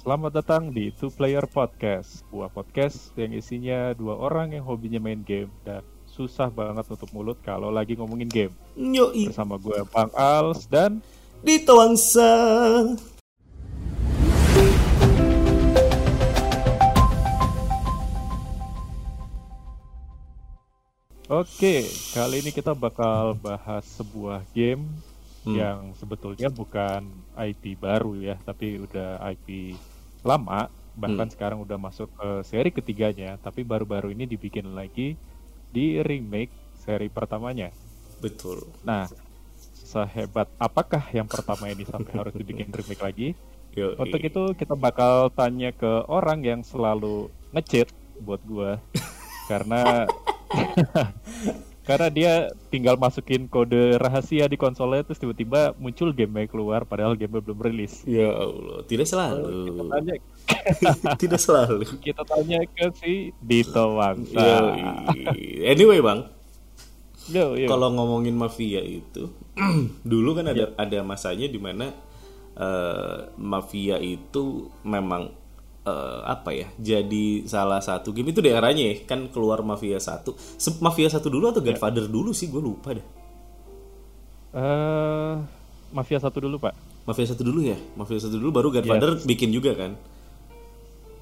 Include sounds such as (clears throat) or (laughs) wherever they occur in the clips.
Selamat datang di Two Player Podcast, sebuah podcast yang isinya dua orang yang hobinya main game dan susah banget untuk mulut kalau lagi ngomongin game. Yoi. Bersama gue Bang Als dan Dito Wangsa. Oke, kali ini kita bakal bahas sebuah game Hmm. yang sebetulnya bukan IP baru ya, tapi udah IP lama, bahkan Hmm. sekarang udah masuk ke seri ketiganya, tapi baru-baru ini dibikin lagi di remake seri pertamanya. Betul. Nah, sehebat apakah yang pertama ini sampai harus dibikin (laughs) remake lagi? Yoi. Untuk itu kita bakal tanya ke orang yang selalu ngechat buat gua (laughs) karena (laughs) karena dia tinggal masukin kode rahasia di konsolnya terus tiba-tiba muncul game keluar padahal game belum rilis. Ya Allah, tidak Kita selalu. tanya (laughs) tidak selalu. kita tanya ke si Dito Wangsa. Yoi. Anyway, Bang, Yo, yo. kalau ngomongin mafia itu, (clears throat) dulu kan ada ada masanya di mana eh, mafia itu memang eh, apa ya? Jadi salah satu game itu daerahnya ya, kan keluar mafia satu. Mafia satu dulu atau Godfather dulu sih, gue lupa deh. Eh, Mafia satu dulu, Pak. Mafia satu dulu ya, Mafia satu dulu baru Godfather bikin juga kan.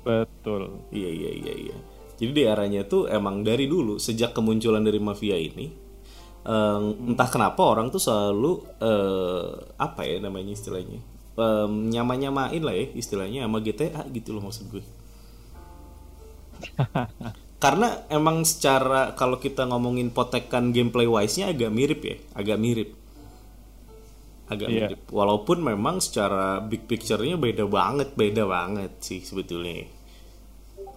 Betul. Iya iya iya iya. Jadi daerahnya tuh emang dari dulu sejak kemunculan dari mafia ini em, entah kenapa orang tuh selalu eh, apa ya namanya istilahnya em, nyama-nyamain lah ya istilahnya sama GTA gitu loh maksud gue. (laughs) Karena emang secara kalau kita ngomongin potekan gameplay wise-nya agak mirip ya, agak mirip. Agak Iya. mirip. Walaupun memang secara big picture-nya beda banget, beda banget sih sebetulnya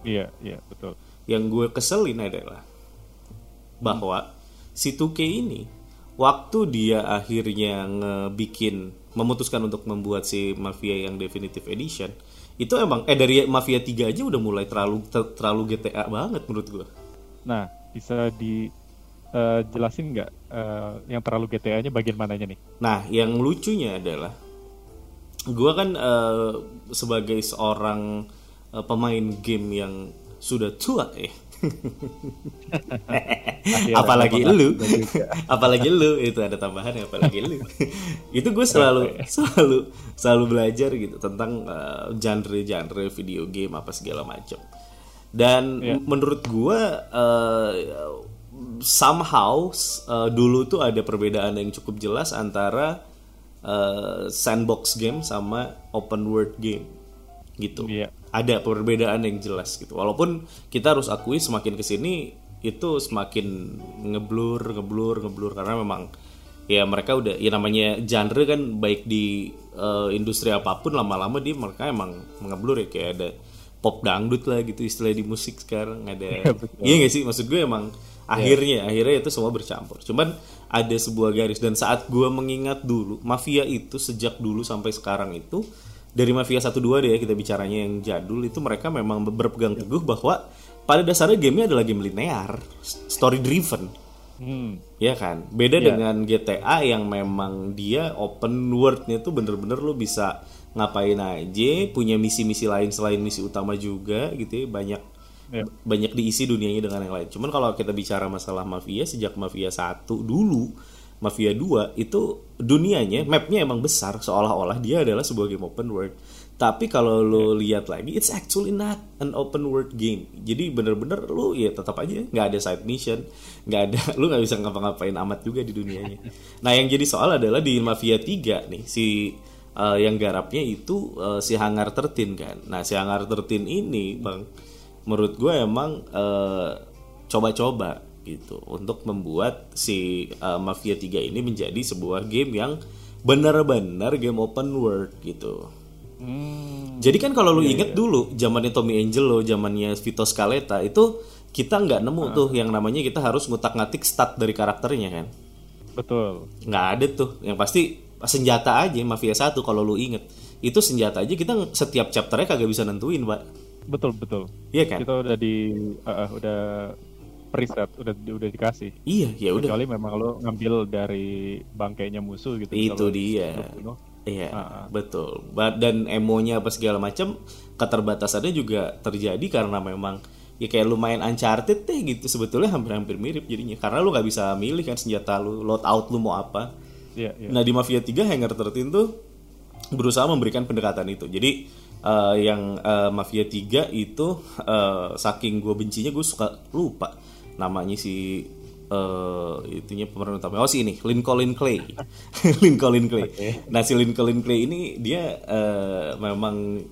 Iya, iya, betul. yang gue keselin adalah bahwa si 2K ini waktu dia akhirnya ngebikin memutuskan untuk membuat si Mafia yang Definitive Edition itu emang eh dari Mafia 3 aja udah mulai terlalu ter- terlalu GTA banget menurut gue. Nah, bisa dijelasin nggak eh, yang terlalu GTA-nya bagian mananya nih? Nah, yang lucunya adalah gue kan eh, sebagai seorang eh, pemain game yang sudah tua eh apalagi lu. (laughs) apalagi lu. Itu ada tambahan ya apalagi lu. (laughs) Itu gue selalu selalu selalu belajar gitu tentang eh, genre-genre video game apa segala macam dan Iya. menurut gue eh, somehow eh, dulu tuh ada perbedaan yang cukup jelas antara eh, sandbox game sama open world game gitu. Iya. Ada perbedaan yang jelas gitu. Walaupun kita harus akui semakin ke sini itu semakin ngeblur, ngeblur, ngeblur. Karena memang ya mereka udah ya namanya genre kan baik di eh, industri apa pun lama-lama dia mereka emang ngeblur ya. Kayak ada pop dangdut lah gitu istilah di musik sekarang. Ada (laughs) iya gak sih? Maksud gue emang akhirnya akhirnya itu semua bercampur. Cuman ada sebuah garis. Dan saat gue mengingat dulu mafia itu sejak dulu sampai sekarang itu dari Mafia 1 2 deh ya kita bicaranya yang jadul itu mereka memang berpegang teguh bahwa pada dasarnya gamenya adalah game linear, story driven, Hmm, ya kan. Beda Iya. dengan GTA yang memang dia open worldnya tuh bener-bener lu bisa ngapain aja, punya misi-misi lain selain misi utama juga gitu ya, banyak Iya. banyak diisi dunianya dengan yang lain. Cuman kalau kita bicara masalah mafia sejak mafia 1 dulu, mafia 2 itu dunianya, mapnya emang besar seolah-olah dia adalah sebuah game open world. Tapi kalau lo lihat lagi, it's actually not an open world game. Jadi bener-bener lu ya tetap aja nggak ada side mission, nggak ada, (laughs) lu nggak bisa ngapa-ngapain amat juga di dunianya. (laughs) Nah yang jadi soal adalah di mafia 3 nih si uh, yang garapnya itu uh, si Hangar Tertin kan. Nah si Hangar Tertin ini bang, menurut gue emang uh, coba-coba gitu untuk membuat si uh, Mafia 3 ini menjadi sebuah game yang benar-benar game open world gitu. hmm, Jadi kan kalau lu inget dulu zamannya Tommy Angelo, zamannya Vito Scaletta itu kita nggak nemu tuh yang namanya kita harus ngutak-ngatik stat dari karakternya kan. betul. Nggak ada tuh. Yang pasti senjata aja Mafia 1 kalau lu inget. Itu senjata aja kita setiap chapternya kagak bisa nentuin, Pak. Betul, betul. Iya kan? Kita udah di uh, uh, udah preset, udah udah dikasih. Iya, ya udah. Kecuali memang lo ngambil dari bangkainya musuh gitu. Itu dia. lo bunuh, Iya, Ah, betul. Dan emonya apa segala macam keterbatasannya juga terjadi karena memang ya kayak lumayan uncharted deh gitu sebetulnya hampir-hampir mirip jadinya karena lu nggak bisa milih kan senjata lu loadout lu mau apa Iya, iya. Nah di Mafia 3 Hangar 13 tuh berusaha memberikan pendekatan itu. Jadi eh, yang eh, Mafia 3 itu eh, saking gue bencinya gue suka lupa namanya si eh itunya pemeran utama. Oh si ini Lincoln Clay. (laughs) Lincoln Clay. Nah si Lincoln Clay ini dia eh, memang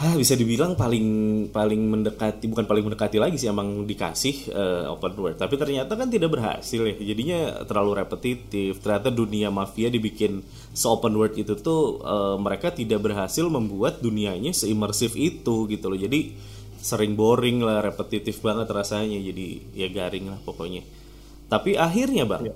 Hah, bisa dibilang paling paling mendekati bukan paling mendekati lagi sih emang dikasih eh, open world tapi ternyata kan tidak berhasil ya jadinya terlalu repetitif ternyata dunia mafia dibikin se open world itu tuh eh, mereka tidak berhasil membuat dunianya seimersif itu gitu loh jadi sering boring lah repetitif banget rasanya jadi ya garing lah pokoknya. Tapi akhirnya bang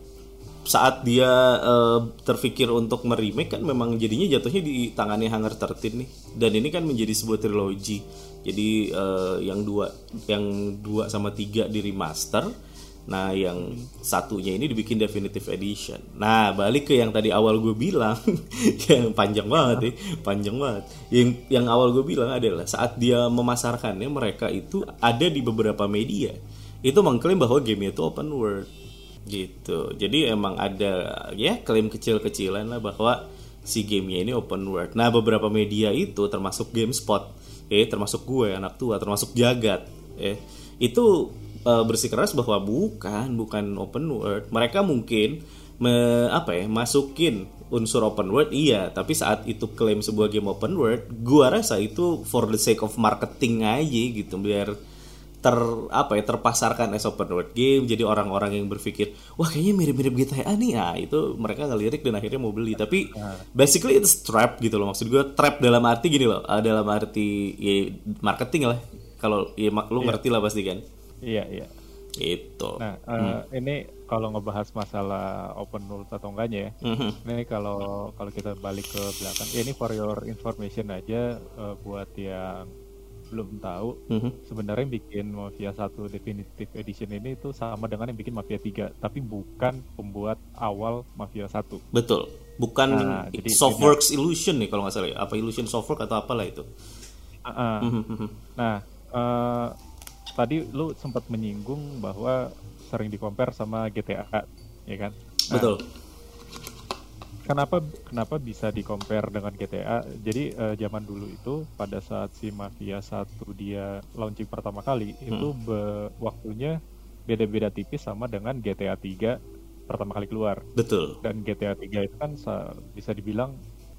saat dia eh, terpikir untuk meremake kan memang jadinya jatuhnya di tangannya Hangar 13 nih. Dan ini kan menjadi sebuah trilogi. Jadi eh, yang dua yang dua sama tiga di remaster nah yang satunya ini dibikin definitive edition. Nah balik ke yang tadi awal gue bilang (laughs) yang panjang banget ya panjang banget. Yang yang awal gue bilang adalah saat dia memasarkannya mereka itu ada di beberapa media. Itu mengklaim bahwa game itu open world gitu. Jadi emang ada ya klaim kecil-kecilan lah bahwa si gamenya ini open world. Nah beberapa media itu termasuk GameSpot eh termasuk gue anak tua termasuk jagat eh itu eh, bersikeras bahwa bukan bukan open world mereka mungkin me, apa ya masukin unsur open world iya. Tapi saat itu klaim sebuah game open world gua rasa itu for the sake of marketing aja gitu biar ter apa ya terpasarkan as open world game. Jadi orang-orang yang berpikir wah kayaknya mirip-mirip GTA nih. Ah itu mereka ngelirik dan akhirnya mau beli. Tapi basically it's trap gitu loh. Maksud gue trap dalam arti gini loh ah, dalam arti ya marketing lah. Kalau ya lu ngerti lah pasti kan Iya, iya. itu Nah, eh, ini kalau ngebahas masalah open world atau enggaknya ya. Mhm. Ini kalau kalau kita balik ke belakang, ya ini for your information aja eh, buat yang belum tahu. Mhm. Sebenarnya yang bikin Mafia 1 Definitive Edition ini itu sama dengan yang bikin Mafia 3, tapi bukan pembuat awal Mafia 1. betul bukan Nah, jadi Softworks Illusion nih kalau nggak salah ya. apa Illusion Softwork atau apalah itu ah. Mhm. Nah, eh, tadi lu sempat menyinggung bahwa sering di compare sama GTA, ya kan? Nah, betul Kenapa kenapa bisa di compare dengan GTA? Jadi eh, zaman dulu itu pada saat si Mafia 1 dia launching pertama kali itu be- waktunya beda-beda tipis sama dengan GTA 3 pertama kali keluar. betul Dan GTA 3 itu kan sa- bisa dibilang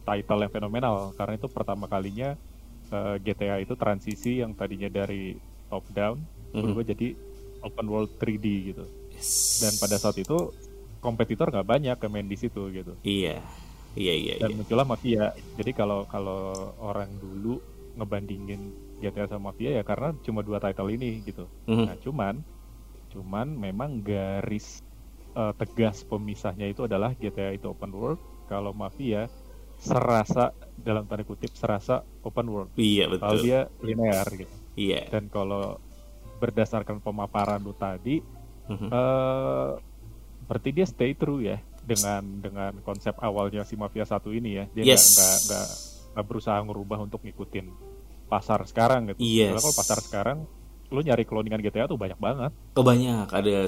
title yang fenomenal karena itu pertama kalinya eh, GTA itu transisi yang tadinya dari top down berubah jadi open world 3D gitu. Yes. Dan pada saat itu kompetitor nggak banyak yang main di situ gitu. iya iya iya, Dan iya. muncullah Mafia. Jadi kalau kalau orang dulu ngebandingin GTA sama Mafia ya karena cuma dua title ini gitu. Mhm. Nah, cuman cuman memang garis eh, tegas pemisahnya itu adalah GTA itu open world, kalau Mafia serasa dalam tanda kutip serasa open world. iya Kalau betul dia linear gitu. Iya Dan kalau berdasarkan pemaparan lu tadi Mhm. eh berarti dia stay true ya dengan dengan konsep awalnya si Mafia 1 ini ya. Dia nggak Yes. nggak nggak nggak berusaha ngerubah untuk ngikutin pasar sekarang gitu. Yes. Kalau pasar sekarang lu nyari cloningan GTA tuh banyak banget. Oh banyak, ada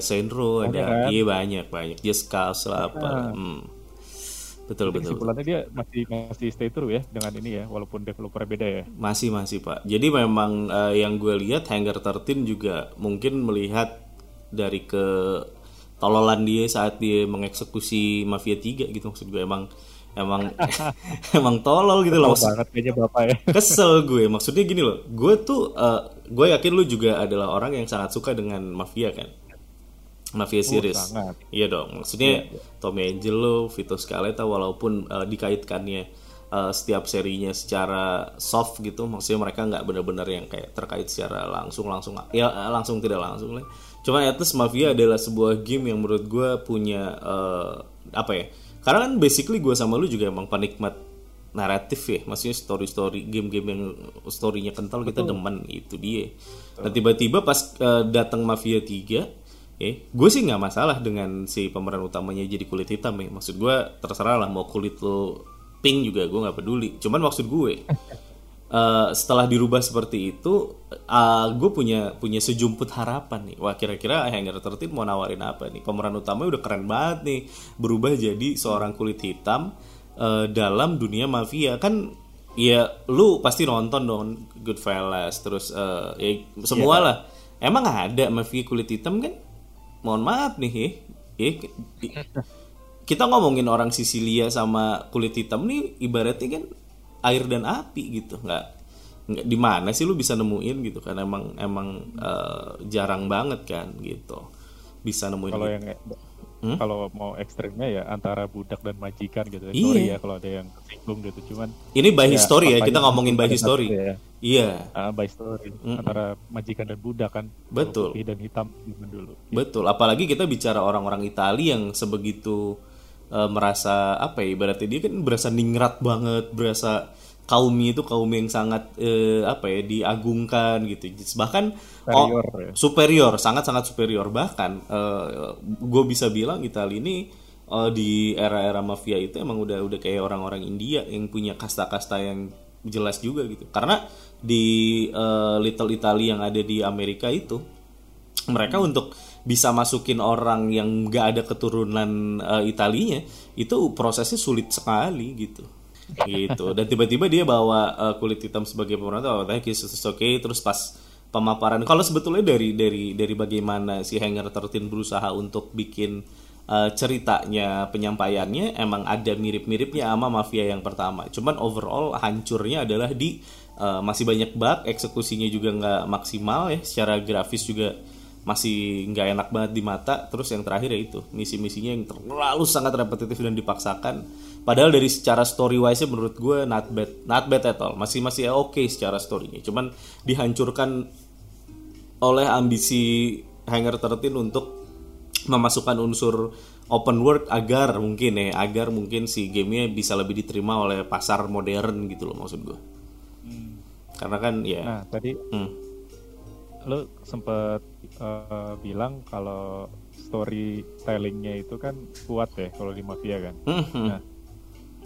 Banyak ada kan? iya banyak banyak, Just Cause lah apa, Ah. Hmm. Betul Jadi betul. kesimpulannya dia masih masih stay true ya dengan ini ya walaupun developernya beda ya. Masih masih pak. Jadi memang eh, yang gue lihat Hangar 13 juga mungkin melihat dari ke tololan dia saat dia mengeksekusi Mafia 3 gitu maksud gue emang emang (laughs) (laughs) emang tolol gitu loh. Banget kayaknya bapak ya. (laughs) kesel gue maksudnya gini loh gue tuh eh, gue yakin lu juga adalah orang yang sangat suka dengan mafia kan mafia series. sangat. iya dong maksudnya Tommy Angelo Vito Scaletta walaupun eh, dikaitkannya eh, setiap serinya secara soft gitu maksudnya mereka nggak benar-benar yang kayak terkait secara langsung langsung ya eh, langsung tidak langsung lah. Cuma at least mafia adalah sebuah game yang menurut gue punya eh, apa ya karena kan basically gue sama lu juga emang penikmat naratif ya maksudnya story story game-game yang storynya kental kita demen itu dia. Nah tiba-tiba pas eh, datang mafia 3 Eh, gue sih nggak masalah dengan si pemeran utamanya jadi kulit hitam ya. Maksud gue terserah lah mau kulit lo pink juga gue nggak peduli. Cuman maksud gue (laughs) eh, setelah dirubah seperti itu uh, gue punya punya sejumput harapan nih. Wah kira-kira Hanger tertib mau nawarin apa nih? Pemeran utama udah keren banget nih berubah jadi seorang kulit hitam eh, dalam dunia mafia. Kan ya lu pasti nonton dong Goodfellas terus eh, ya semua lah emang ada mafia kulit hitam kan mohon maaf nih ya, ya kita ngomongin orang Sisilia sama kulit hitam nih ibaratnya kan air dan api gitu. Nggak nggak di mana sih lu bisa nemuin gitu kan? Emang emang eh, jarang banget kan gitu. Bisa nemuin Kalau gitu. yang Hmm? kalau mau ekstrimnya ya antara budak dan majikan gitu. Iya. Sorry ya kalau ada yang tersinggung gitu. Cuman ini by Ya, history ya kita ngomongin by history ya. iya ah, by story antara majikan dan budak kan. Betul. Putih dan hitam dulu. Betul, apalagi kita bicara orang-orang Italia yang sebegitu eh, merasa apa ya ibaratnya dia kan berasa ningrat banget, berasa kaumnya itu kaum yang sangat eh, apa ya diagungkan gitu. Bahkan Superior, oh, ya. superior, sangat-sangat superior bahkan gue bisa bilang Italia ini eh, di era-era mafia itu emang udah udah kayak orang-orang India yang punya kasta-kasta yang jelas juga gitu. Karena di eh, Little Italy yang ada di Amerika itu mereka untuk bisa masukin orang yang nggak ada keturunan eh, Italinya itu prosesnya sulit sekali gitu gitu. Dan tiba-tiba dia bawa eh, kulit hitam sebagai pemeran oh thank you it's okay. Terus pas pemaparan kalau sebetulnya dari dari dari bagaimana si Hanger 13 berusaha untuk bikin eh, ceritanya penyampaiannya emang ada mirip-miripnya sama mafia yang pertama. Cuman overall hancurnya adalah di eh, masih banyak bug eksekusinya juga nggak maksimal ya secara grafis juga masih nggak enak banget di mata. Terus yang terakhir ya itu misi-misinya yang terlalu sangat repetitif dan dipaksakan padahal dari secara story wise menurut gue not bad not bad at all. Masih masih oke secara storynya. Cuman dihancurkan oleh ambisi Hanger 13 untuk memasukkan unsur open world agar mungkin ya agar mungkin si gamenya bisa lebih diterima oleh pasar modern gitu loh maksud gue. Karena kan ya. Nah, tadi hmm. lu sempet eh, bilang kalau storytellingnya itu kan kuat ya kalau di mafia kan. Hmm, hmm, Nah,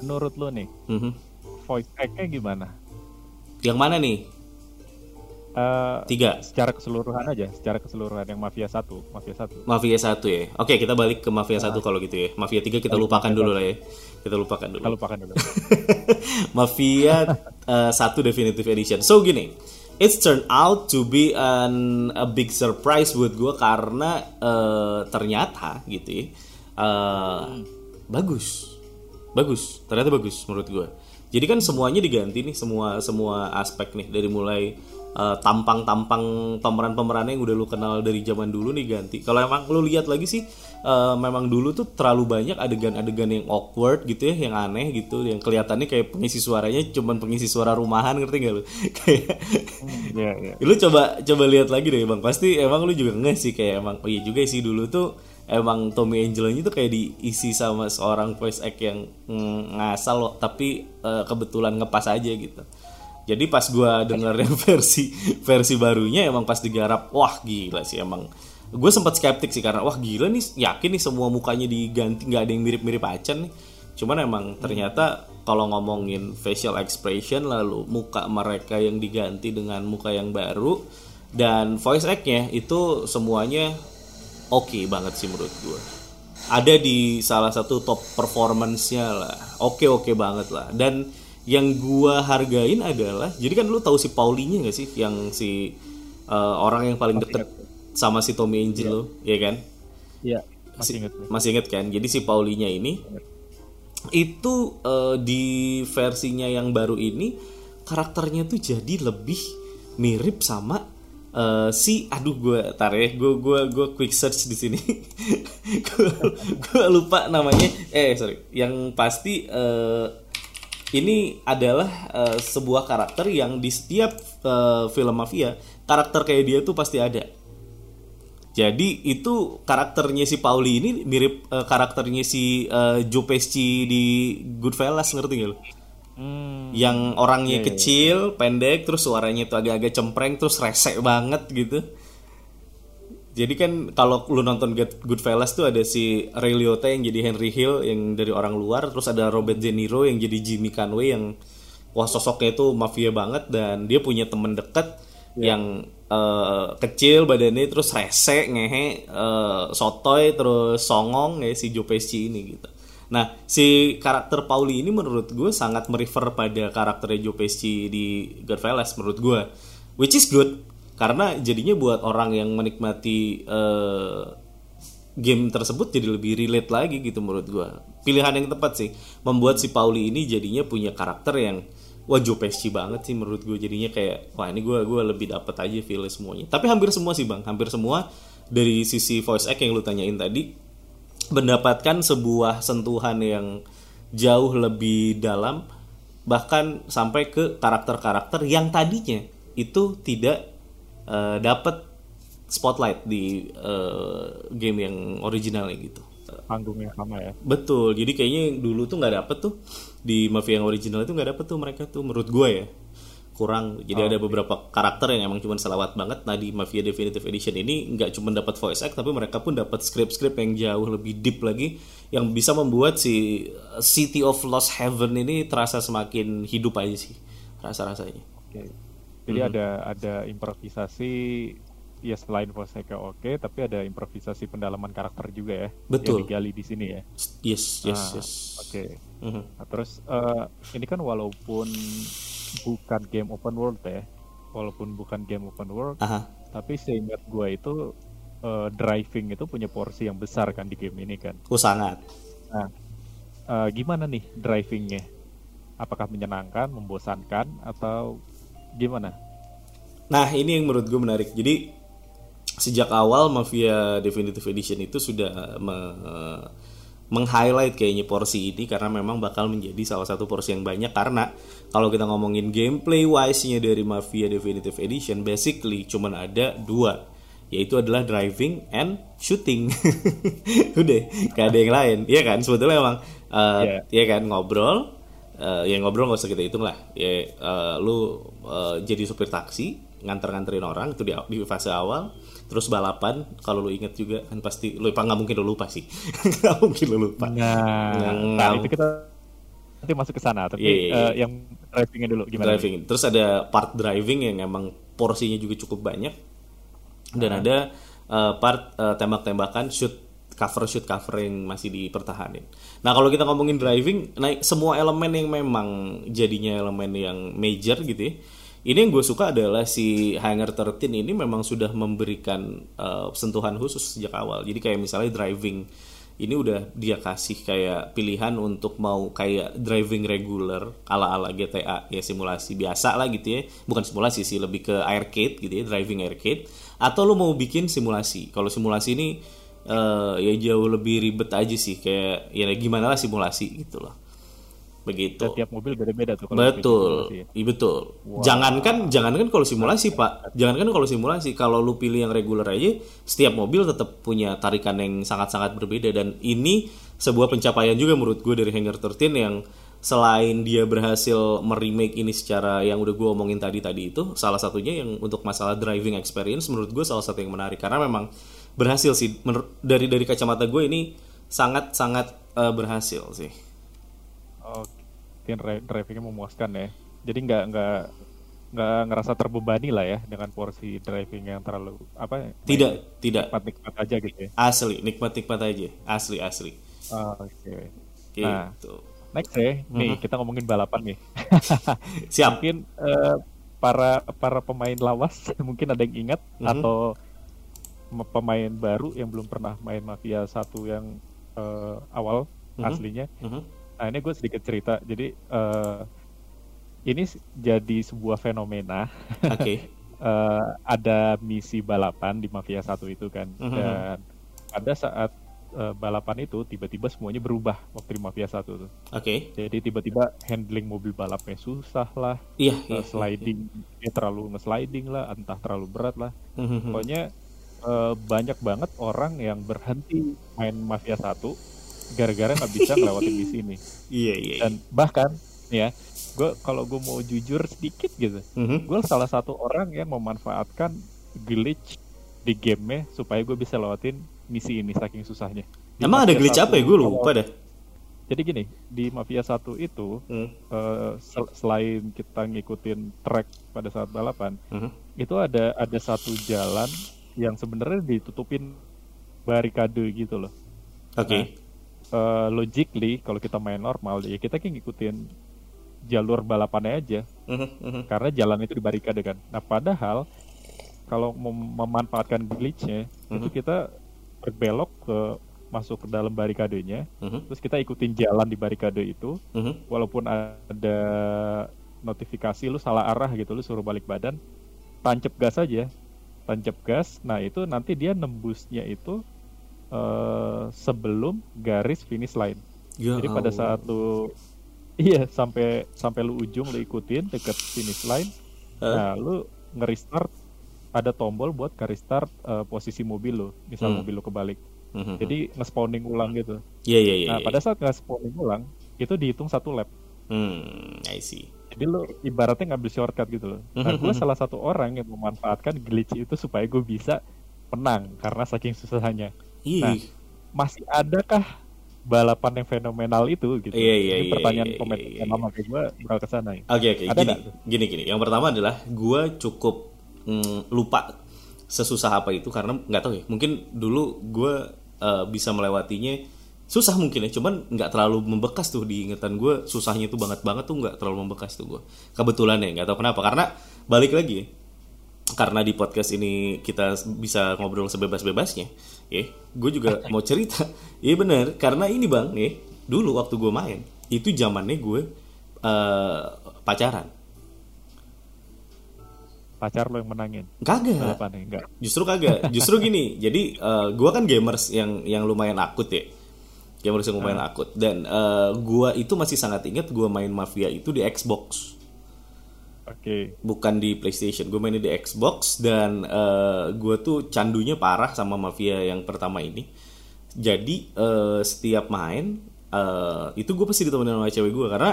menurut lu nih hmm. voice act-nya gimana? yang mana nih Eh, tiga secara keseluruhan aja, secara keseluruhan yang mafia satu, mafia satu. Mafia 1 ya. Oke, kita balik ke Mafia 1 kalau gitu ya. Mafia 3 kita lupakan dulu lah ya. Kita lupakan dulu. Kita lupakan dulu. (laughs) Mafia uh, 1 Definitive Edition. So gini, it's turned out to be an, a big surprise buat gue karena uh, ternyata gitu ya, uh, bagus, bagus, ternyata bagus menurut gue. Jadi kan semuanya diganti nih, semua semua aspek nih dari mulai uh, tampang-tampang pemeran-pemerannya yang udah lu kenal dari zaman dulu nih ganti. Kalau emang lu lihat lagi sih, uh, memang dulu tuh terlalu banyak adegan-adegan yang awkward gitu ya, yang aneh gitu, yang kelihatannya kayak pengisi suaranya cuman pengisi suara rumahan ngerti gak lu? (laughs) kayak Iya, iya. lu coba coba lihat lagi deh bang, pasti emang lu juga nggak sih kayak emang, oh iya juga sih dulu tuh emang Tommy Angelini tuh kayak diisi sama seorang voice act yang mm, ngasal loh, tapi eh, kebetulan ngepas aja gitu. Jadi pas gua denger yang versi versi barunya emang pas digarap, wah gila sih emang. Gue sempat skeptik sih karena wah gila nih, yakin nih semua mukanya diganti nggak ada yang mirip-mirip Acan nih. Cuman emang ternyata kalau ngomongin facial expression lalu muka mereka yang diganti dengan muka yang baru dan voice act-nya itu semuanya oke banget sih menurut gue. Ada di salah satu top performance-nya lah. Oke oke banget lah. Dan yang gua hargain adalah jadi kan lu tahu si Paulinya gak sih yang si uh, orang yang paling deket sama si Tommy Angelo, ya kan? Iya, Si- masih inget gue. masih inget kan? Jadi si Paulinya ini itu eh, di versinya yang baru ini karakternya tuh jadi lebih mirip sama eh, si aduh gue tar ya gue gue gue quick search di sini. (laughs) Gue lupa namanya. Eh sorry. Yang pasti eh, ini adalah eh, sebuah karakter yang di setiap eh, film mafia karakter kayak dia tuh pasti ada. Jadi itu karakternya si Pauli ini mirip eh, karakternya si eh, Joe Pesci di Goodfellas ngerti gak lu? Hmm, Yang orangnya kecil, pendek, terus suaranya tuh agak-agak cempreng, terus resek banget gitu. Jadi kan kalau lu nonton Good- Goodfellas tuh ada si Ray Liotta yang jadi Henry Hill yang dari orang luar, terus ada Robert De Niro yang jadi Jimmy Conway yang wah sosoknya itu mafia banget dan dia punya temen deket yang eh, kecil badannya terus rese ngehe eh, sotoy terus songong ya si Joe Pesci ini gitu. Nah si karakter Pauli ini menurut gue sangat merefer pada karakternya Joe Pesci di Goodfellas menurut gue, which is good karena jadinya buat orang yang menikmati eh, game tersebut jadi lebih relate lagi gitu menurut gua. Pilihan yang tepat sih membuat si Pauli ini jadinya punya karakter yang wah Joe Pesci banget sih menurut gue jadinya kayak wah ini gua gua lebih dapet aja feel semuanya. Tapi hampir semua sih bang. Hampir semua dari sisi voice act yang lu tanyain tadi mendapatkan sebuah sentuhan yang jauh lebih dalam bahkan sampai ke karakter-karakter yang tadinya itu tidak eh, dapat spotlight di eh, game yang originalnya gitu. panggung yang sama ya? Betul, jadi kayaknya dulu tuh nggak dapet tuh di Mafia yang original itu nggak dapet tuh mereka tuh menurut gue ya kurang. Jadi ada beberapa karakter yang emang cuma selawat banget. Nah di Mafia Definitive Edition ini nggak cuma dapat voice act, tapi mereka pun dapat script-script yang jauh lebih deep lagi, yang bisa membuat si City of Lost Heaven ini terasa semakin hidup aja sih rasa-rasanya. Oke. Jadi ada ada improvisasi ya selain voice act oke, tapi ada improvisasi pendalaman karakter juga ya. Betul. Yang digali di sini ya. Yes, yes, Ah, yes. Oke. Mhm. Nah, terus eh, ini kan walaupun bukan game open world ya, walaupun bukan game open world, Aha. tapi seingat gua itu eh, driving itu punya porsi yang besar kan di game ini kan. Oh sangat. Nah, eh, gimana nih drivingnya? Apakah menyenangkan, membosankan, atau gimana? Nah ini yang menurut gue menarik. Jadi sejak awal Mafia Definitive Edition itu sudah me- meng-highlight kayaknya porsi ini karena memang bakal menjadi salah satu porsi yang banyak karena kalau kita ngomongin gameplay wise-nya dari Mafia Definitive Edition basically cuman ada dua yaitu adalah driving and shooting. (laughs) Udah, gak ada yang lain. Iya kan? Sebetulnya emang uh, Iya. ya kan ngobrol eh ya ngobrol nggak usah kita hitung lah ya eh, lu eh, jadi supir taksi nganter-nganterin orang itu di, di fase awal terus balapan kalau lu inget juga kan pasti lu nggak mungkin lu lupa sih (laughs) nggak mungkin lu lupa Nah, nah, ngam- itu kita nanti masuk ke sana. Tapi Iya, iya, iya. eh, yang drivingnya dulu gimana? driving terus ada part driving yang emang porsinya juga cukup banyak dan ada eh, part eh, tembak-tembakan shoot cover shoot cover yang masih dipertahanin. Nah kalau kita ngomongin driving, nah semua elemen yang memang jadinya elemen yang major gitu ya. Ini yang gue suka adalah si Hangar 13 ini memang sudah memberikan eh, sentuhan khusus sejak awal. Jadi kayak misalnya driving ini udah dia kasih kayak pilihan untuk mau kayak driving regular ala-ala GTA ya simulasi biasa lah gitu ya. Bukan simulasi sih lebih ke arcade gitu ya driving arcade. Atau lo mau bikin simulasi. Kalau simulasi ini eh, ya jauh lebih ribet aja sih kayak ya gimana lah simulasi gitu loh begitu Dan tiap mobil beda-beda tuh. kalau Betul, ya. iya betul. Jangankan, jangankan kalau simulasi pak, jangankan kalau simulasi, kalau lu pilih yang reguler aja, setiap mobil tetap punya tarikan yang sangat-sangat berbeda dan ini sebuah pencapaian juga menurut gue dari Hangar 13 yang selain dia berhasil meremake ini secara yang udah gue omongin tadi tadi itu, salah satunya yang untuk masalah driving experience menurut gue salah satu yang menarik karena memang berhasil sih dari dari kacamata gue ini sangat-sangat eh, berhasil sih. Dri- drivingnya memuaskan ya. Jadi nggak nggak nggak ngerasa terbebani lah ya dengan porsi driving yang terlalu apa? Tidak, tidak. Nikmat-nikmat aja gitu ya. Asli, nikmat-nikmat aja. Asli, asli. Ah, Oke. Gitu. Nah. Next ya, nih kita ngomongin balapan nih. (laughs) Siap. mungkin eh, para para pemain lawas (laughs) mungkin ada yang ingat Mhm. atau me- pemain baru yang belum pernah main Mafia satu yang eh, awal Mhm. aslinya. Mhm. Nah ini gue sedikit cerita. Jadi eh, ini jadi sebuah fenomena. Oke. (laughs) Eh, ada misi balapan di Mafia satu itu kan. Mhm. Dan pada saat eh, balapan itu tiba-tiba semuanya berubah waktu di Mafia satu tuh. Oke. Jadi tiba-tiba handling mobil balapnya susah lah, Iya, eh, iya. sliding ya terlalu nge-sliding lah, entah terlalu berat lah. Mhm. Pokoknya eh, banyak banget orang yang berhenti main Mafia 1 gara-gara nggak bisa ngelewatin misi ini. Iya, (laughs) iya. iya. Dan bahkan ya, gue kalau gue mau jujur sedikit gitu, Mhm. gue salah satu orang yang memanfaatkan glitch di game supaya gue bisa lewatin misi ini saking susahnya. Di Emang ada glitch apa ya? 1 Gue lupa dah. Jadi gini, di Mafia 1 itu Hmm. eh, sel- selain kita ngikutin track pada saat balapan, Mhm. itu ada ada satu jalan yang sebenarnya ditutupin barikade gitu loh. Oke. Eh, logically kalau kita main normal ya kita kan ngikutin jalur balapannya aja Mhm, mhm. karena jalan itu dibarikade kan. Nah padahal kalau mem- memanfaatkan glitchnya itu Mhm. kita berbelok ke masuk ke dalam barikadenya, Mhm, terus kita ikutin jalan di barikade itu, mhm. walaupun ada notifikasi lu salah arah gitu, lu suruh balik badan, tancap gas aja, tancap gas. Nah itu nanti dia nembusnya itu eh, sebelum garis finish line. Ya Jadi pada Allah. saat lu iya sampai sampai lu ujung lu ikutin deket finish line, Hah? nah lu nge-restart ada tombol buat nge-restart eh, posisi mobil lu, misal Hmm. mobil lu kebalik. Mhm. Jadi nge-spawning ulang gitu. Iya iya iya. Nah iya. pada saat nge-spawning ulang itu dihitung satu lap. Hmm, I see. Jadi lu ibaratnya ngambil shortcut gitu loh. Nah gue salah satu orang yang memanfaatkan glitch itu supaya gue bisa menang karena saking susahnya. Nah, Ih. masih adakah balapan yang fenomenal itu gitu? Iya, iya, Ini iya, pertanyaan iya, komen iya, iya. kayak gue bakal ke sana. ya. Oke oke Ada gini gini gini. Yang pertama adalah gue cukup mm, lupa sesusah apa itu karena nggak tahu ya. Mungkin dulu gue eh, bisa melewatinya susah mungkin ya. Cuman nggak terlalu membekas tuh di ingatan gue. Susahnya tuh banget banget tuh nggak terlalu membekas tuh gue. Kebetulan ya nggak tahu kenapa. Karena balik lagi ya, karena di podcast ini kita bisa ngobrol sebebas-bebasnya, ya, gue juga mau cerita. (laughs) Iya bener, karena ini bang, ya, dulu waktu gue main itu zamannya gue eh, pacaran. Pacar lo yang menangin Kagak, enggak? justru kagak. Justru gini, (laughs) jadi eh, gue kan gamers yang yang lumayan akut ya, gamers yang lumayan akut. Dan eh, gue itu masih sangat ingat gue main Mafia itu di Xbox. Oke. bukan di PlayStation. Gue mainnya di Xbox dan eh, gue tuh candunya parah sama Mafia yang pertama ini. Jadi eh, setiap main eh, itu gue pasti ditemenin sama cewek gue karena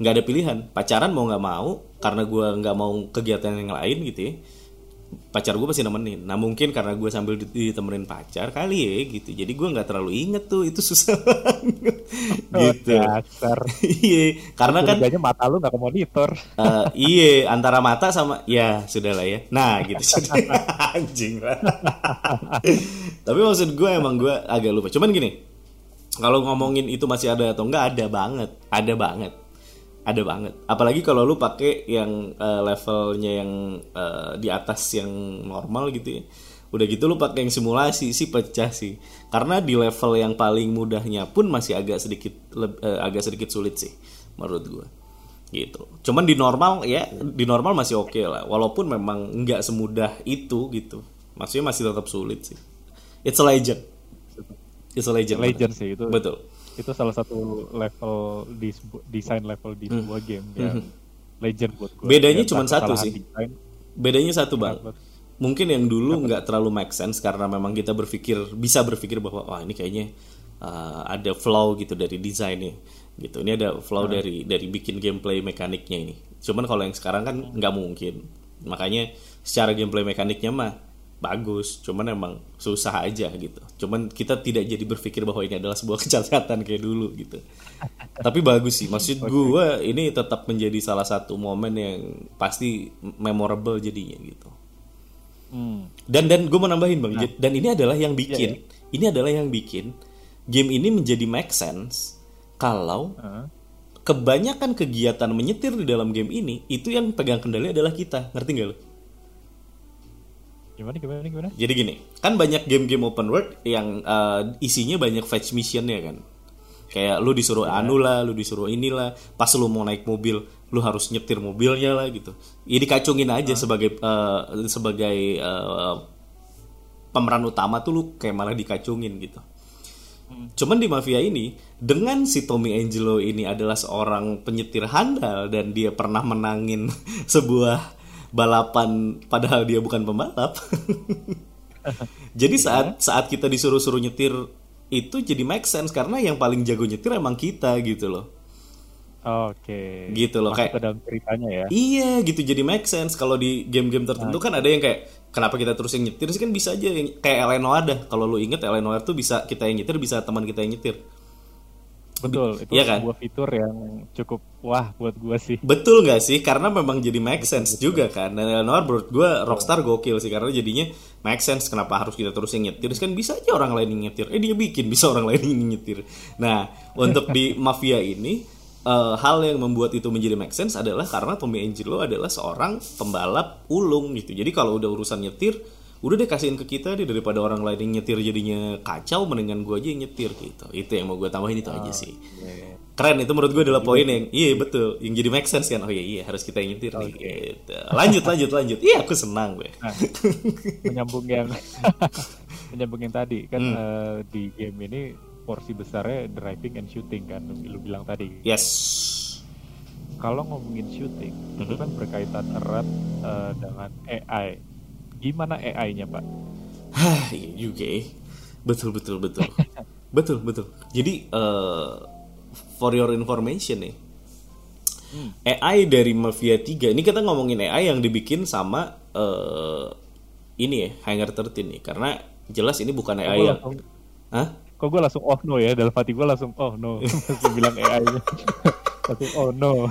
nggak ada pilihan. Pacaran mau nggak mau karena gue nggak mau kegiatan yang lain gitu ya. Pacar gue pasti nemenin. Nah mungkin karena gue sambil dit- ditemenin pacar kali ya gitu. Jadi gue nggak terlalu inget tuh itu susah (laughs) banget. gitu. Oh, dasar. (laughs) Iya, karena kan Curiganya mata lu nggak ke monitor. Eh, (laughs) iya antara mata sama ya sudah lah ya nah gitu anjing lah tapi maksud gue emang gue agak lupa cuman gini kalau ngomongin itu masih ada atau enggak ada banget ada banget ada banget. Apalagi kalau lu pakai yang eh, levelnya yang eh, di atas yang normal gitu ya. Udah gitu lu pakai yang simulasi sih pecah sih. Karena di level yang paling mudahnya pun masih agak sedikit eh, agak sedikit sulit sih menurut gue gitu. Cuman di normal ya di normal masih oke lah. Walaupun memang nggak semudah itu gitu. Maksudnya masih tetap sulit sih. It's a legend. It's a legend. Legend sih itu. betul Itu salah satu level di desain level di sebuah game yang legend buat gue. Hmm. Bedanya cuma satu sih. Desain, bedanya satu bang. Mungkin yang dulu nggak terlalu make sense karena memang kita berpikir bisa berpikir bahwa wah ini kayaknya uh, ada flow gitu dari desainnya gitu. Ini ada flow dari dari bikin gameplay mekaniknya ini. Cuman kalau yang sekarang kan nggak mungkin. Makanya secara gameplay mekaniknya mah bagus cuman emang susah aja gitu. Cuman kita tidak jadi berpikir bahwa ini adalah sebuah (laughs) kejahatan kayak dulu gitu. Tapi bagus sih maksud gue ini tetap menjadi salah satu momen yang pasti memorable jadinya gitu. Hmm. dan dan gue mau nambahin bang Jid, dan ini adalah yang bikin ini adalah yang bikin game ini menjadi make sense kalau Heeh. kebanyakan kegiatan menyetir di dalam game ini itu yang pegang kendali adalah kita. Ngerti gak lo? Gimana gimana gimana? Jadi gini, kan banyak game-game open world yang uh, isinya banyak fetch mission ya kan. Kayak lu disuruh anu lah, lu disuruh inilah, pas lu mau naik mobil, lu harus nyetir mobilnya lah gitu. Ya dikacungin aja sebagai uh, sebagai uh, pemeran utama tuh lu kayak malah dikacungin gitu. Cuman di Mafia ini dengan si Tommy Angelo ini adalah seorang penyetir handal dan dia pernah menangin (laughs) sebuah balapan padahal dia bukan pembalap. (laughs) jadi saat saat kita disuruh-suruh nyetir itu jadi make sense karena yang paling jago nyetir emang kita gitu loh. Oke. Gitu loh, Masuk kayak- ke dalam ceritanya ya. Iya gitu jadi make sense kalau di game-game tertentu kan ada yang kayak kenapa kita terus yang nyetir sih kan bisa aja yang kayak Eleanor dah kalau lu inget Eleanor tuh bisa kita yang nyetir bisa teman kita yang nyetir Betul, itu Iya kan? sebuah fitur yang cukup wah buat gua sih. betul nggak sih? Karena memang jadi make sense juga kan. Dan Eleanor menurut gue Rockstar gokil sih karena jadinya make sense. Kenapa harus kita terus yang nyetir? Kan bisa aja orang lain yang nyetir. Eh dia bikin bisa orang lain yang nyetir. Nah untuk di (laughs) Mafia ini eh, hal yang membuat itu menjadi make sense adalah karena Tommy Angelo adalah seorang pembalap ulung gitu. Jadi kalau udah urusan nyetir udah deh kasihin ke kita deh daripada orang lain yang nyetir jadinya kacau mendingan gue aja yang nyetir gitu itu yang mau gue tambahin itu aja sih Iya. keren itu menurut gue adalah poin yang iya betul yang jadi make sense kan oh iya iya harus kita yang nyetir nih gitu. lanjut lanjut lanjut iya aku senang gue Nah, menyambung yang (laughs) menyambung yang tadi kan Hmm. eh, di game ini porsi besarnya driving and shooting kan lu bilang tadi. yes Kalau ngomongin shooting itu Mhm. kan berkaitan erat eh, dengan AI. Gimana AI-nya, Pak? Hah, iya juga ya. betul betul betul (laughs) betul betul jadi eh, for your information nih Hmm. AI dari Mafia 3 ini kita ngomongin AI yang dibikin sama eh, ini ya Hangar 13 nih karena jelas ini bukan Kok AI gue yang langsung, Hah? kok gue langsung oh no ya dalam hati gue langsung oh no langsung bilang AI-nya. Oh no.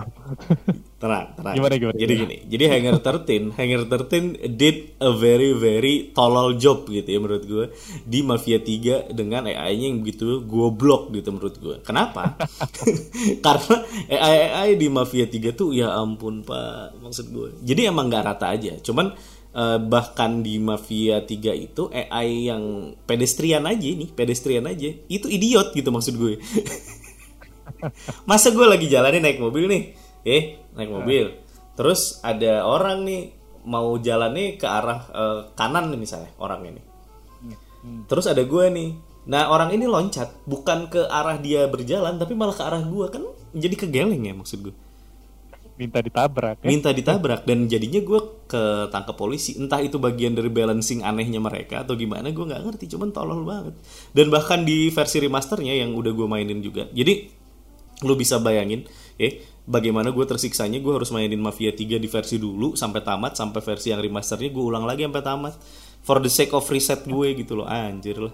Tenang, tenang. Gimana, gimana, Jadi gimana? gini, jadi Hangar 13, Hangar 13 did a very very tolol job gitu ya menurut gue di Mafia 3 dengan AI-nya yang begitu goblok gitu menurut gue. Kenapa? (laughs) Karena AI-AI di Mafia 3 tuh ya ampun Pak, maksud gue. Jadi emang nggak rata aja. Cuman eh, bahkan di Mafia 3 itu AI yang pedestrian aja nih, pedestrian aja. Itu idiot gitu maksud gue. (laughs) Masa gue lagi jalanin naik mobil nih, eh naik mobil, terus ada orang nih mau jalannya ke arah eh, kanan nih misalnya orang ini, terus ada gue nih, nah orang ini loncat bukan ke arah dia berjalan tapi malah ke arah gue kan jadi kegeleng ya maksud gue, Minta ditabrak ya. minta ditabrak dan jadinya gue ketangkep polisi, entah itu bagian dari balancing anehnya mereka atau gimana gue nggak ngerti, cuman tolol banget, dan bahkan di versi remasternya yang udah gue mainin juga, jadi lu bisa bayangin eh bagaimana gue tersiksanya gue harus mainin Mafia 3 di versi dulu sampai tamat sampai versi yang remasternya gue ulang lagi sampai tamat. For the sake of reset gue gitu loh anjir lah.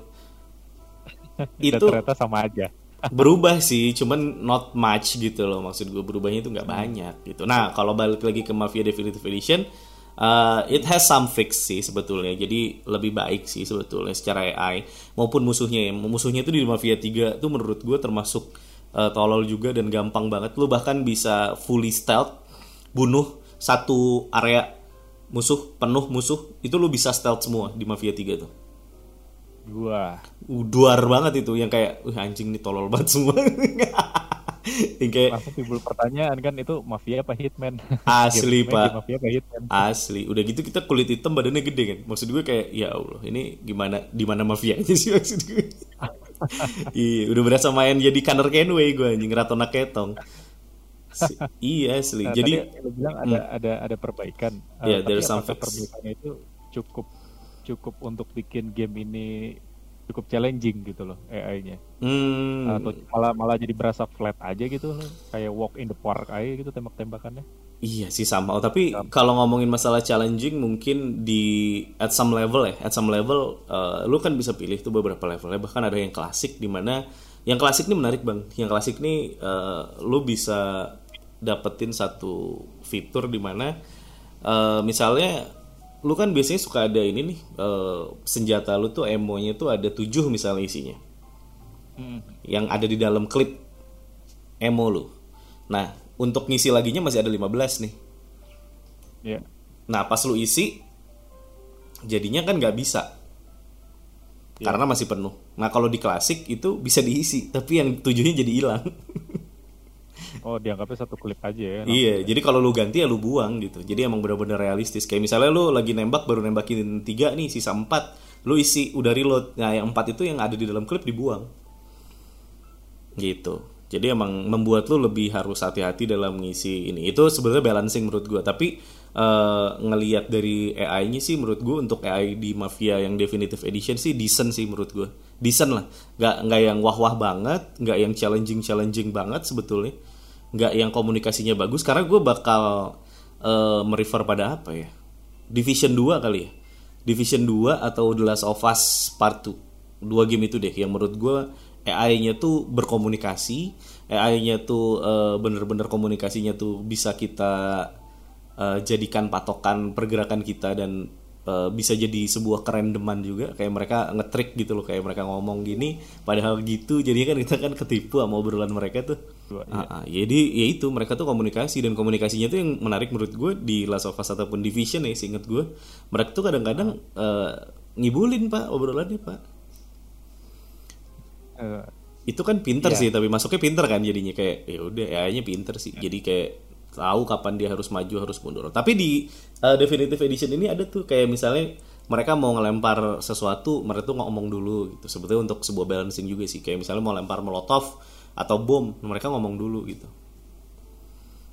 (laughs) Dan itu ternyata sama aja. (laughs) berubah sih cuman not much gitu loh maksud gue berubahnya itu nggak banyak gitu. Nah kalau balik lagi ke Mafia Definitive Edition uh, it has some fix sih sebetulnya. Jadi lebih baik sih sebetulnya secara AI maupun musuhnya. Ya musuhnya itu di Mafia 3 tuh menurut gue termasuk uh, tolol juga dan gampang banget. Lu bahkan bisa fully stealth bunuh satu area musuh penuh musuh itu lu bisa stealth semua di Mafia 3 tuh. Gua. Duar banget itu yang kayak wih anjing nih tolol banget semua. (laughs) Yang kayak langsung timbul pertanyaan kan itu mafia apa hitman? (laughs) Asli, Pak. Mafia apa hitman? asli. Udah gitu kita kulit hitam badannya gede kan. Maksud gue kayak ya allah ini gimana di mana mafianya sih maksud gue (laughs) iya udah berasa main jadi Connor Kenway gue anjing Ratona Ketong. Si- iya asli. Nah, jadi tadi lu bilang ada ada ada perbaikan. Yeah, tapi there's some perbaikannya itu cukup cukup untuk bikin game ini cukup challenging gitu loh AI-nya. hmm, Atau malah malah jadi berasa flat aja gitu loh, kayak walk in the park aja gitu tembak-tembakannya. Iya sih sama. Oh, tapi kalau ngomongin masalah challenging mungkin di at some level ya, at some level eh, lu kan bisa pilih tuh beberapa levelnya. Bahkan ada yang klasik di mana yang klasik ini menarik bang. Yang klasik nih eh, lu bisa dapetin satu fitur di mana eh, misalnya lu kan biasanya suka ada ini nih eh, senjata lu tuh emonya tuh ada tujuh misalnya isinya yang ada di dalam klip emo lu. Nah, untuk ngisi laginya masih ada 15 nih. Iya. Nah, pas lu isi jadinya kan nggak bisa. Karena masih penuh. Nah, kalau di klasik itu bisa diisi, tapi yang tujuhnya jadi hilang. (laughs) Oh, dianggapnya satu klip aja ya. iya, jadi kalau lu ganti ya lu buang gitu. Jadi emang bener-bener realistis. Kayak misalnya lu lagi nembak baru nembakin tiga nih, sisa empat, lu isi udah reload. Nah, yang empat itu yang ada di dalam klip dibuang. Gitu. Jadi emang membuat lu lebih harus hati-hati dalam ngisi ini. Itu sebenarnya balancing menurut gua. Tapi eh, ngelihat dari AI-nya sih menurut gua untuk AI di Mafia yang Definitive Edition sih decent sih menurut gua. Decent lah. Nggak nggak yang wah-wah banget, nggak yang challenging-challenging banget sebetulnya. Nggak yang komunikasinya bagus karena gue bakal uh, merefer pada apa ya? Division 2 kali ya? Division 2 atau The Last of Us Part 2 dua game itu deh yang menurut gue AI-nya tuh berkomunikasi AI-nya tuh uh, bener-bener komunikasinya tuh bisa kita uh, jadikan patokan pergerakan kita dan uh, bisa jadi sebuah kerendeman juga. Kayak mereka ngetrik gitu loh kayak mereka ngomong gini padahal gitu. Jadi kan kita kan ketipu sama obrolan mereka tuh. Dua, iya. uh, uh, jadi ya itu mereka tuh komunikasi dan komunikasinya tuh yang menarik menurut gue di Last of Us ataupun Division ya seinget gue mereka tuh kadang-kadang uh, ngibulin pak obrolannya pak. Uh, itu kan pinter yeah. sih tapi masuknya pinter kan jadinya. Kayak ya udah ya pinter sih. Jadi kayak tahu kapan dia harus maju harus mundur. Tapi di uh, definitive edition ini ada tuh kayak misalnya mereka mau ngelempar sesuatu mereka tuh ngomong dulu gitu. Sebetulnya untuk sebuah balancing juga sih. Kayak misalnya mau lempar molotov atau bom mereka ngomong dulu gitu.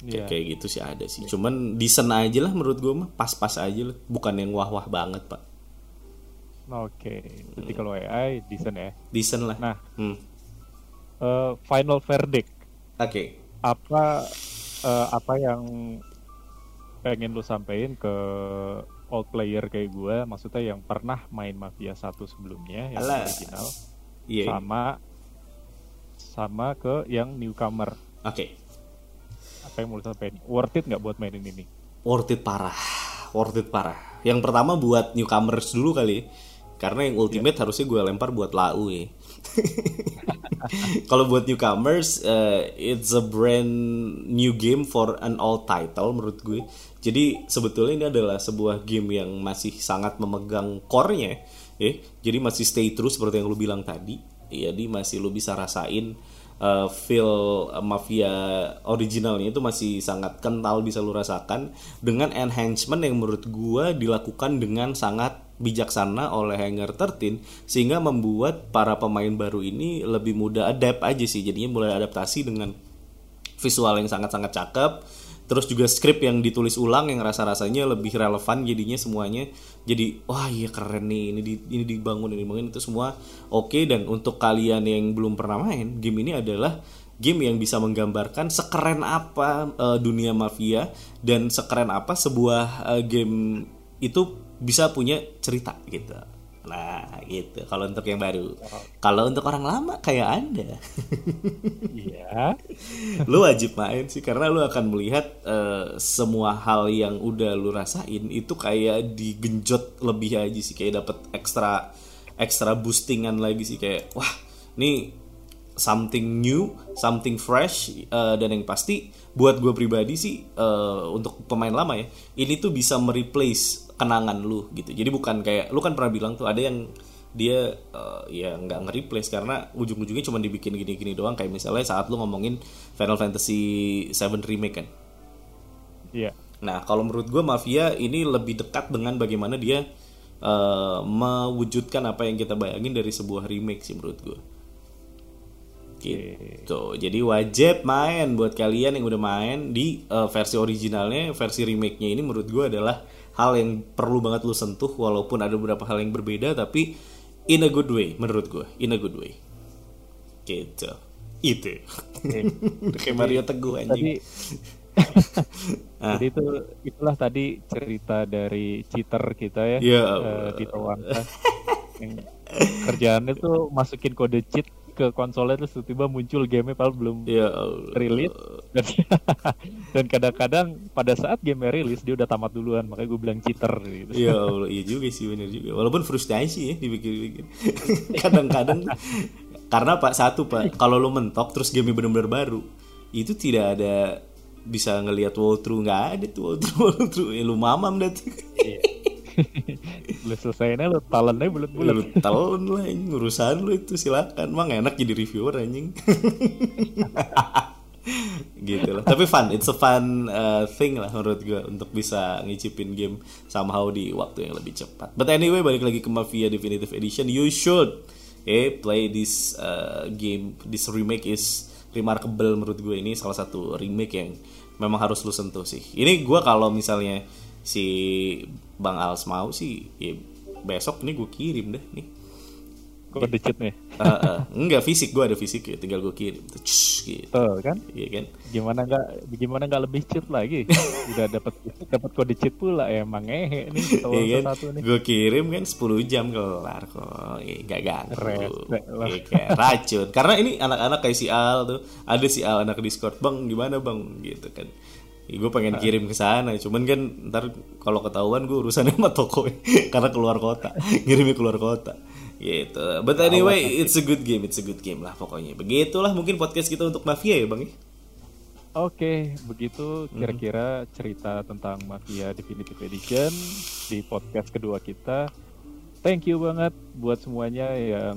Yeah. kayak, gitu sih ada sih. Cuman decent aja lah menurut gue mah. Pas-pas aja lah. Bukan yang wah-wah banget pak. Oke. Okay. jadi hmm. kalau AI decent ya? Decent lah. Nah. Hmm. uh, final verdict. Oke. Okay. apa uh, apa yang pengen lu sampein ke old player kayak gue maksudnya yang pernah main Mafia satu sebelumnya yang Alah. original yeah. sama sama ke yang newcomer oke okay. apa yang mau lu sampein worth it nggak buat mainin ini worth it parah worth it parah yang pertama buat newcomers dulu kali karena yang ultimate yeah. harusnya gue lempar buat lau ya (laughs) (laughs) Kalau buat newcomers, uh, it's a brand new game for an old title menurut gue. Jadi sebetulnya ini adalah sebuah game yang masih sangat memegang core-nya, ya. Jadi masih stay true seperti yang lu bilang tadi. Jadi masih lu bisa rasain uh, feel mafia originalnya itu masih sangat kental bisa lu rasakan dengan enhancement yang menurut gue dilakukan dengan sangat bijaksana oleh Hanger 13 sehingga membuat para pemain baru ini lebih mudah adapt aja sih jadinya mulai adaptasi dengan visual yang sangat-sangat cakep terus juga skrip yang ditulis ulang yang rasa-rasanya lebih relevan jadinya semuanya jadi wah iya keren nih ini di, ini dibangun ini dibangun itu semua oke okay. dan untuk kalian yang belum pernah main game ini adalah game yang bisa menggambarkan sekeren apa uh, dunia mafia dan sekeren apa sebuah uh, game itu bisa punya cerita gitu. Nah gitu. Kalau untuk yang baru. Kalau untuk orang lama kayak anda. Iya. (laughs) Lu wajib main sih karena lu akan melihat uh, semua hal yang udah lu rasain itu kayak digenjot lebih aja sih. Kayak dapat ekstra ekstra boostingan lagi sih. Kayak wah ini something new, something fresh, uh, dan yang pasti buat gue pribadi sih uh, untuk pemain lama ya, ini tuh bisa mereplace kenangan lu gitu. Jadi bukan kayak lu kan pernah bilang tuh ada yang dia uh, ya nggak nge-replace karena ujung-ujungnya cuma dibikin gini-gini doang. Kayak misalnya saat lu ngomongin Final Fantasy 7 remake kan? Iya. Yeah. nah kalau menurut gue Mafia ini lebih dekat dengan bagaimana dia uh, mewujudkan apa yang kita bayangin dari sebuah remake sih menurut gue gitu. Jadi wajib main buat kalian yang udah main di uh, versi originalnya versi remake-nya ini menurut gue adalah hal yang perlu banget lu sentuh walaupun ada beberapa hal yang berbeda tapi in a good way menurut gue in a good way. Gitu. Itu. Okay. (laughs) kayak Mario Teguh anjing. (laughs) Ah. jadi itu itulah tadi cerita dari cheater kita ya, ya uh, Tito Wangsa yang kerjaannya tuh masukin kode cheat ke konsolnya terus tiba-tiba muncul game padahal belum ya rilis. dan (laughs) dan kadang-kadang pada saat game rilis dia udah tamat duluan. Makanya gue bilang cheater gitu. Iya (laughs) Allah iya juga sih benar juga. Walaupun frustasi ya dipikir-pikir. (laughs) Kadang-kadang karena pak satu pak kalau lo mentok terus game benar-benar baru itu tidak ada bisa ngelihat walkthrough nggak ada tuh walkthrough walkthrough ya, lu mamam dah iya lu selesainya lu talentnya bulat-bulat. Lu talent lah ini urusan lu itu silakan. Emang enak jadi reviewer anjing. (laughs) Gitu lah. Tapi fun it's a fun uh, thing lah menurut gue untuk bisa ngicipin game somehow di waktu yang lebih cepat. But anyway balik lagi ke Mafia Definitive Edition. You should eh play this uh, game. This remake is remarkable menurut gue ini salah satu remake yang memang harus lu sentuh sih. Ini gue kalau misalnya si Bang Als mau sih ya besok nih gue kirim deh nih kode cheatnya. Uh, uh, enggak fisik gue ada fisik ya tinggal gue kirim tuh cus, gitu Tuh kan? iya kan Gimana nggak gimana nggak lebih cheat lagi? (laughs) Udah dapat dapat kode cheat pula emang ngehe nih Iya kan? satu nih. Gue kirim kan 10 jam kelar kok. Eh, Gak ganggu. Iya kan? Racun. Karena ini anak-anak kayak si Al tuh. Ada si Al anak Discord. Bang gimana bang? Gitu kan. Gue pengen kirim ke sana. Cuman kan ntar kalau ketahuan gue urusannya (laughs) sama toko. Karena keluar kota. Ngirimnya keluar kota. Gitu. But anyway, it's a good game. It's a good game lah pokoknya. Begitulah mungkin podcast kita untuk Mafia ya bang. ya? Oke, begitu kira-kira cerita tentang Mafia Definitive Edition di podcast kedua kita. Thank you banget buat semuanya yang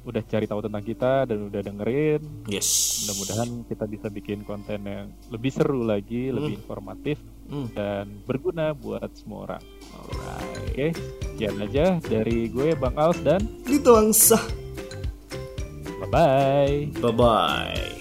udah cari tahu tentang kita dan udah dengerin. Yes. Mudah-mudahan kita bisa bikin konten yang lebih seru lagi, lebih informatif Hmm. dan berguna buat semua orang. Alright. Oke, sekian aja dari gue Bang Aus dan Dituang sah. bye-bye. Bye bye.